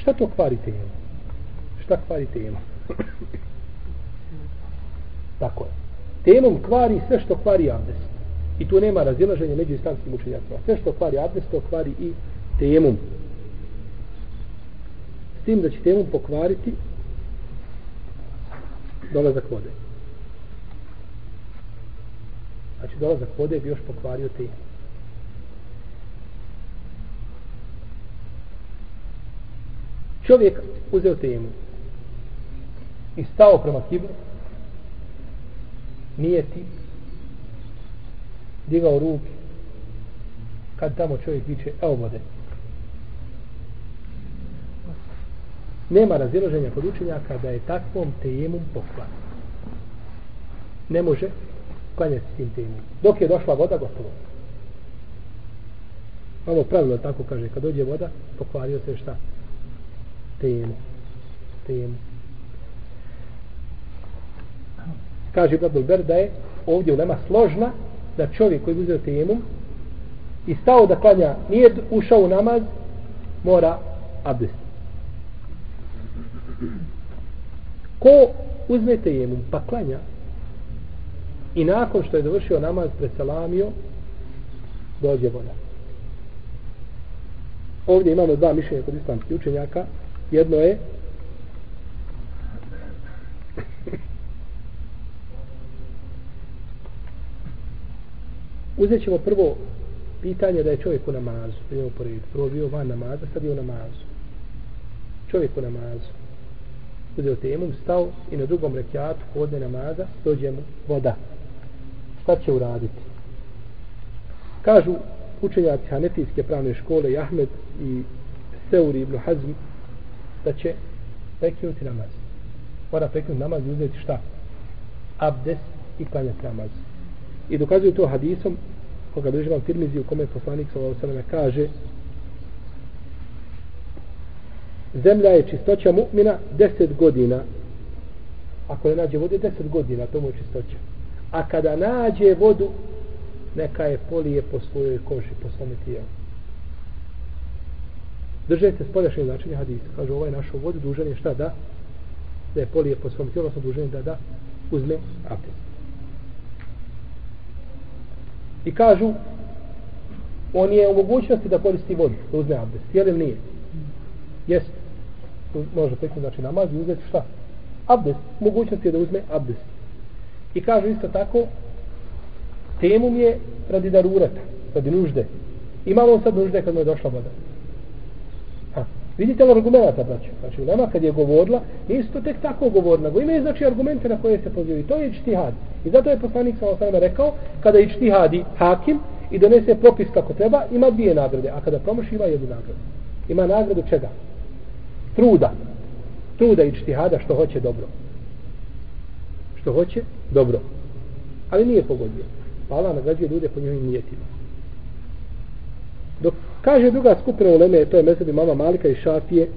Šta to kvari tema? Šta kvari tema? Tako je. Temom kvari sve što kvari abdest. I tu nema razilaženja među islamskim učenjacima. Sve što kvari abdest, to kvari i temom. S tim da će temom pokvariti dolazak vode. Znači dolazak vode bi još pokvario temom. Čovjek uzeo temu i stao prema kibli, nije ti, digao ruke, kad tamo čovjek viče, evo vode. Nema razilaženja kod učenjaka da je takvom temom poklan. Ne može klanjati s tim temom. Dok je došla voda, gotovo. Ovo pravilo tako kaže, kad dođe voda, pokvario se šta? Temu. Temu. Kaže Ibn Ber da je ovdje ulema nema složna da čovjek koji uzeo temu i stao da klanja, nije ušao u namaz, mora abdest. Ko uzme temu pa klanja i nakon što je dovršio namaz presalamio, dođe voda. Ovdje imamo dva mišljenja kod islamskih učenjaka. Jedno je Uzet ćemo prvo pitanje da je čovjek u namazu. Idemo po redu. Prvo bio van namaza, sad je u namazu. Čovjek u namazu. Uzeo temu, stao i na drugom rekiatu hodne namaza, dođe mu voda. Šta će uraditi? Kažu učenjaci Hanefijske pravne škole, Ahmed i Seuri ibn Hazm, da će prekinuti namaz. Mora prekinuti namaz i uzeti šta? Abdes i klanjati namaz. I dokazuju to hadisom koga bliži vam Tirmizi u kome poslanik s.a.v. kaže zemlja je čistoća mu'mina deset godina ako ne nađe vode deset godina to mu je čistoća a kada nađe vodu neka je polije po svojoj koži po svome tijelu držajte spoljašnje značenje hadisa kaže ovaj našo vodu dužan je šta da da je polije po svom tijelu odnosno dužan je da da uzme abdest I kažu, on je u mogućnosti da koristi vodu, da uzme abdest. Jel nije? Jeste. Može peknuti, znači namaz i uzeti šta? Abdest. Mogućnost je da uzme abdest. I kažu isto tako, temum je radi darurata, radi nužde. Imalo sad nužde kad mu je došla voda. Vidite li argumenta, braću? Znači, nema kad je govorila, nisu to tek tako govorila, nego imaju znači argumente na koje se pozivaju. To je čtihad. I zato je poslanik sa osvrame rekao, kada je čtihadi hakim i donese propis kako treba, ima dvije nagrade, a kada promoši ima jednu nagradu. Ima nagradu čega? Truda. Truda i čtihada što hoće dobro. Što hoće dobro. Ali nije pogodio. Pa Allah nagrađuje ljude po njihovim nijetima. Dok kaže druga skupina uleme, to je mesed mama Malika i Šafije,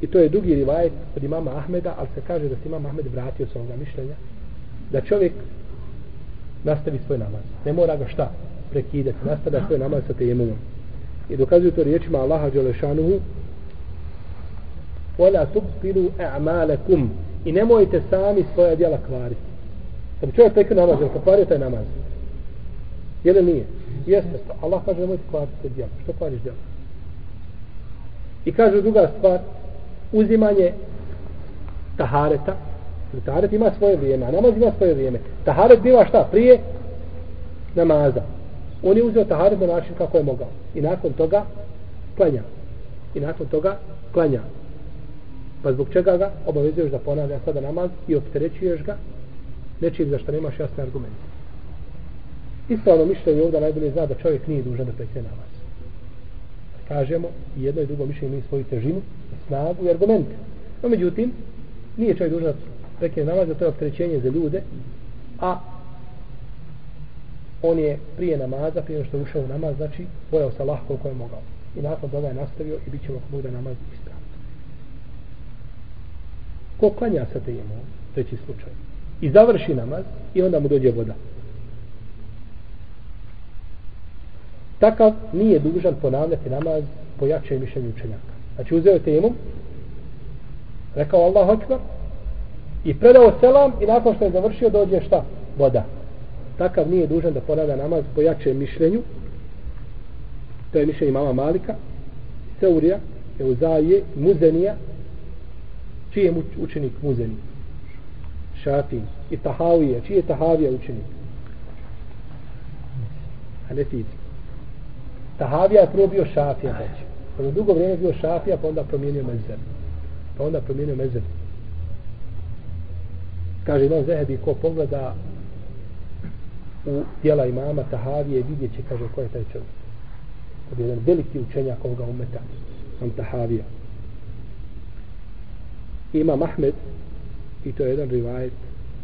i to je drugi rivajet od imama Ahmeda, ali se kaže da se imam Ahmed vratio sa ovoga mišljenja, da čovjek nastavi svoj namaz. Ne mora ga šta prekidati, nastavlja svoj namaz sa tejemumom. I dokazuju to riječima Allaha Đelešanuhu وَلَا تُبْفِلُوا اَعْمَالَكُمْ I nemojte sami svoja djela kvariti. Kad bi čovjek prekrio namaz, je li kvario taj namaz? Je li nije? Jeste. Pa Allah kaže nemojte kvariti te djela. Što kvariš djela? I kaže druga stvar, uzimanje tahareta, Taharet ima svoje vrijeme, a namaz ima svoje vrijeme. Taharet bila šta? Prije namaza. On je uzeo taharet na način kako je mogao. I nakon toga klanja. I nakon toga klanja. Pa zbog čega ga obavezuješ da ponavlja sada namaz i opterećuješ ga nečim za što nemaš jasne argumente. Ispravno mišljenje ovdje najbolje zna da čovjek nije dužan da prekne namaz. Kažemo, i jedno i drugo mišljenje imaju svoju težinu, snagu i argumente. No međutim, nije čovjek dužan prekine namaz, to je opterećenje za ljude, a on je prije namaza, prije što je ušao u namaz, znači, bojao se Allah koliko je mogao. I nakon toga je nastavio i bit ćemo ako da namaz ispravno. Ko klanja sa tejemo, treći slučaj, i završi namaz, i onda mu dođe voda. Takav nije dužan ponavljati namaz po jačem mišljenju učenjaka. Znači uzeo temu Rekao Allah akbar i predao selam i nakon što je završio dođe šta? Voda. Takav nije dužan da ponavlja namaz po jačem mišljenju. To je mišljenje mama Malika, Seurija, Euzaje, Muzenija. Čiji je učenik Muzeni? Šafin. I Tahavija. Čiji je Tahavija učenik? Hanefijski. Tahavija je prvo bio Šafija. Znači. On je dugo vrijeme bio Šafija, pa onda promijenio Mezer. Pa onda promijenio Mezer. Kaže imam Zehebi ko pogleda u tijela imama Tahavije vidjet će, kaže, ko je taj čovjek. To je jedan veliki učenjak ovoga umeta. Sam Tahavija. Ima Mahmed i to je jedan rivajet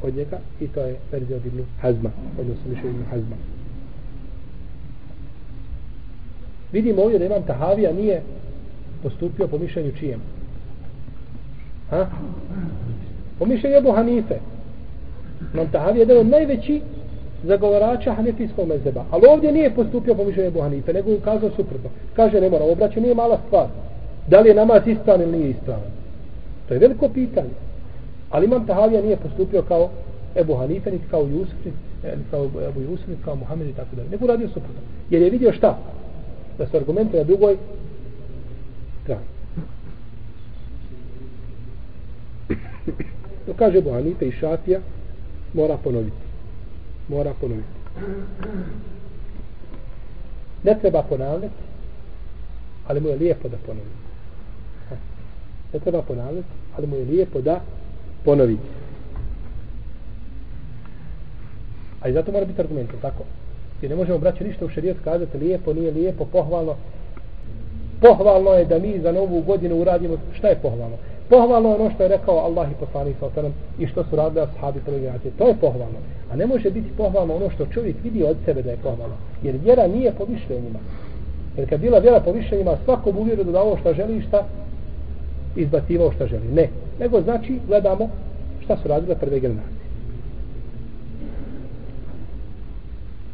od njega i to je verzija od Ibnu Hazma, odnosno više Ibnu Hazma. Vidimo ovdje da imam Tahavija nije postupio po mišljenju čijem. Ha? Po mišljenju Ebu Hanife. Imam Tahavija je jedan od najveći zagovarača hanefijskog mezeba. Ali ovdje nije postupio po mišljenju Ebu Hanife, nego ukazao suprotno. Kaže, ne mora, obraćati, nije mala stvar. Da li je namaz ispravan ili nije ispravan? To je veliko pitanje. Ali imam Tahavija nije postupio kao Ebu Hanife, niti kao Jusuf, niti eh, kao Ebu Jusuf, niti kao Muhammed i tako dalje. Nego radio suprotno. Jer je vidio šta? Da su argumente na drugoj strani. To kaže Bohanite i Šafija, mora ponoviti. Mora ponoviti. Ne treba ponavljati, ali mu je lijepo da ponovi. Ne treba ponavljati, ali mu je lijepo da ponovi. A i zato mora biti argument, tako? Jer ne možemo braći ništa u šarijetu kazati lijepo, nije lijepo, pohvalno. Pohvalno je da mi za novu godinu uradimo, šta je pohvalno? Pohvalno je ono što je rekao Allah i poslanik sa osanem i što su radili ashabi prve generacije. To je pohvalno. A ne može biti pohvalno ono što čovjek vidi od sebe da je pohvalno. Jer vjera nije po mišljenjima. Jer kad bila vjera po mišljenjima, svako bu vjeru da ovo što želi šta izbacivao što želi. Ne. Nego znači gledamo šta su radile prve generacije.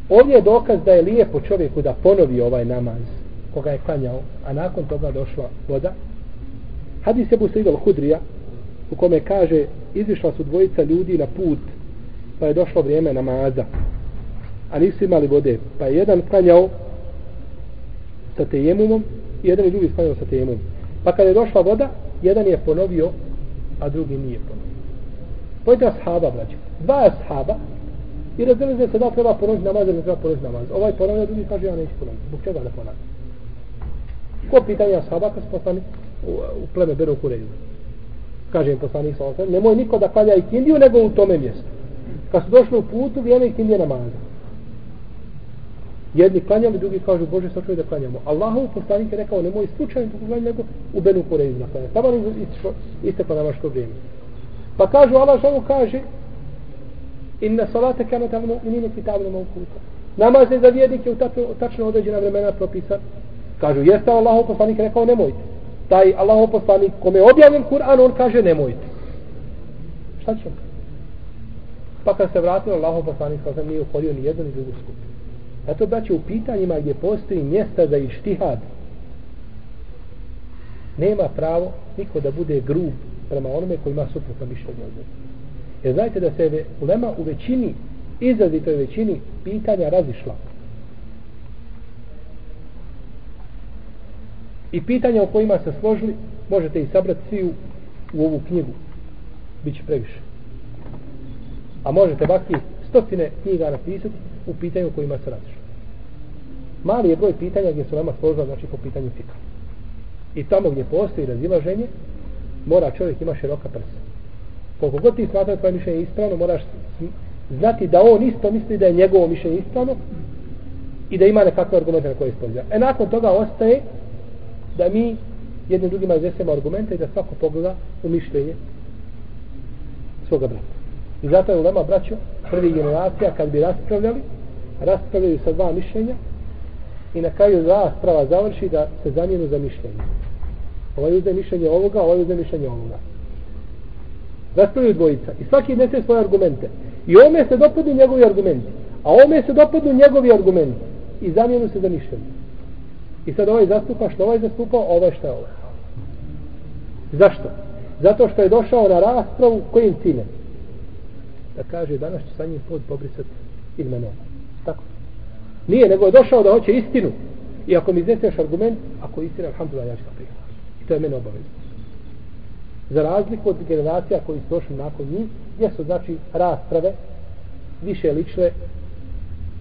Ovdje je dokaz da je lijepo čovjeku da ponovi ovaj namaz koga je klanjao, a nakon toga došla voda. Hadis je Busa Idol Hudrija, u kome kaže, izišla su dvojica ljudi na put, pa je došlo vrijeme namaza, a nisu imali vode, pa je jedan klanjao sa tejemumom, i jedan je drugi klanjao sa tejemumom. Pa kada je došla voda, jedan je ponovio, a drugi nije ponovio. pojte ashaba, braću. Dva ashaba, i razdjelite se da treba ponoviti namaz ili ne treba ponoviti namaz. Ovaj ponavlja, drugi kaže ja neću ponoviti. Zbog čega ne ponavlja? Ko pitanja ashaba kad su poslani u, u pleme Beru Kureju? Kaže im poslanik sa osam, nemoj niko da klanja ikindiju nego u tome mjestu. Kad su došli u putu, vijeme ikindije namaza. Jedni klanjali, drugi kažu, Bože, sačuvaj da klanjamo. Allahov poslanik je rekao, nemoj slučajno tu klanjati nego u Benu Kureju na klanjati. Tamo isteklo namaško vrijeme. Pa kažu, Allah što kaže, inna salate kama tamo minine kitabne maukuta. Namaz je za vjernike u tačno određena vremena propisan. Kažu, jeste Allahov poslanik rekao, nemojte. Taj Allahov poslanik, kome je objavljen Kur'an, on kaže, nemojte. Šta ćemo? Pa kad se vratio Allahov poslanik, kao sam nije uhodio ni jednu ni drugu skupinu. Zato da će u pitanjima gdje postoji mjesta za ištihad, nema pravo niko da bude grub prema onome koji ima suprotno mišljenje od njega. Jer znajte da se ulema u većini, izrazitoj većini pitanja razišla. I pitanja o kojima se složili, možete i sabrati svi u, u ovu knjigu. Biće previše. A možete baki stotine knjiga napisati u pitanju o kojima se razišla. Mali je broj pitanja gdje su nama složila, znači po pitanju fika. I tamo gdje postoji razilaženje, mora čovjek ima široka prsa koliko god ti smatraš tvoje mišljenje ispravno, moraš znati da on isto misli da je njegovo mišljenje ispravno i da ima nekakve argumente na koje ispoljava. E nakon toga ostaje da mi jednim drugima iznesemo argumente i da svako pogleda u mišljenje svoga brata. I zato je ulema braćo prvi generacija kad bi raspravljali, raspravljaju sa dva mišljenja i na kraju rasprava završi da se zamijenu za mišljenje. Ovaj uzde mišljenje ovoga, ovaj uzde mišljenje ovoga raspravljaju dvojica i svaki nese svoje argumente i ome se dopadnu njegovi argumenti a ome se dopadnu njegovi argumenti i zamijenu se za mišljenje i sad ovaj zastupa što ovaj zastupa ovaj što je ovaj zašto? Zato što je došao na raspravu kojim ciljem? Da kaže danas će sa njim pod pobrisati imenom. Tako. Nije, nego je došao da hoće istinu. I ako mi izneseš argument, ako je istina, alhamdulillah, ja ću ga prihvatiti. I to je mene obavezno. Za razliku od generacija koji su došli nakon njih, gdje su znači rasprave više lične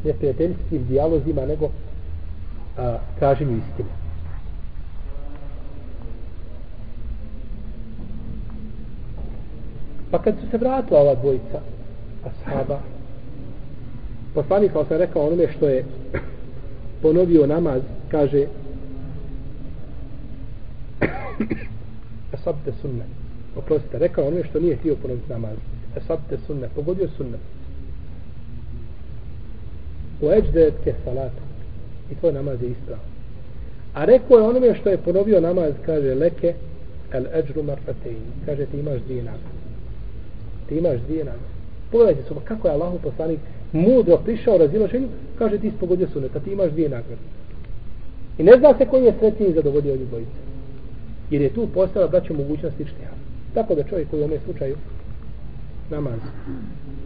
neprijateljskim dijalozima nego a, traženju istine. Pa kad su se vratila ova dvojica ashaba, poslanik kao sam rekao onome što je ponovio namaz, kaže Asabte sunnet. Oprostite, rekao onome što nije htio ponoviti namaz. Esabte sunne, pogodio sunne. U eđdet ke salata. I tvoj namaz je ispravo. A rekao je onome što je ponovio namaz, kaže leke el eđru marfatein. Kaže ti imaš dvije nagrade. Ti imaš dvije nagrade. Pogledajte su, kako je Allahu poslanik mudro prišao razilaženju, kaže ti spogodio suneta, pa ti imaš dvije nagrade. I ne zna se koji je sretniji zadovoljio ovih. Jer je tu postala da mogućnost ištija. Tako da čovjek koji u ovom slučaju namaz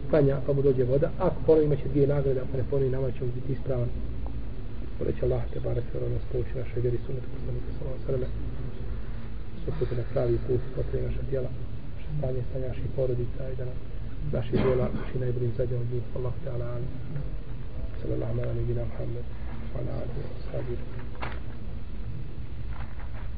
klanja pa mu dođe voda, ako ponovi imaće dvije nagrade, ako ne ponovi namaz će mu biti ispravan. Poleće Allah te bare se ono spouči našoj vjeri sunetu poslanika sa ovom srme. Suputi na pravi put, potrije naša djela, naše stanje, stanje naših porodica i da nam naši djela uči najboljim zadnjom od njih. Allah te ala alim. Sallallahu ala nebina Muhammed. Ala alihi wa sahabihi.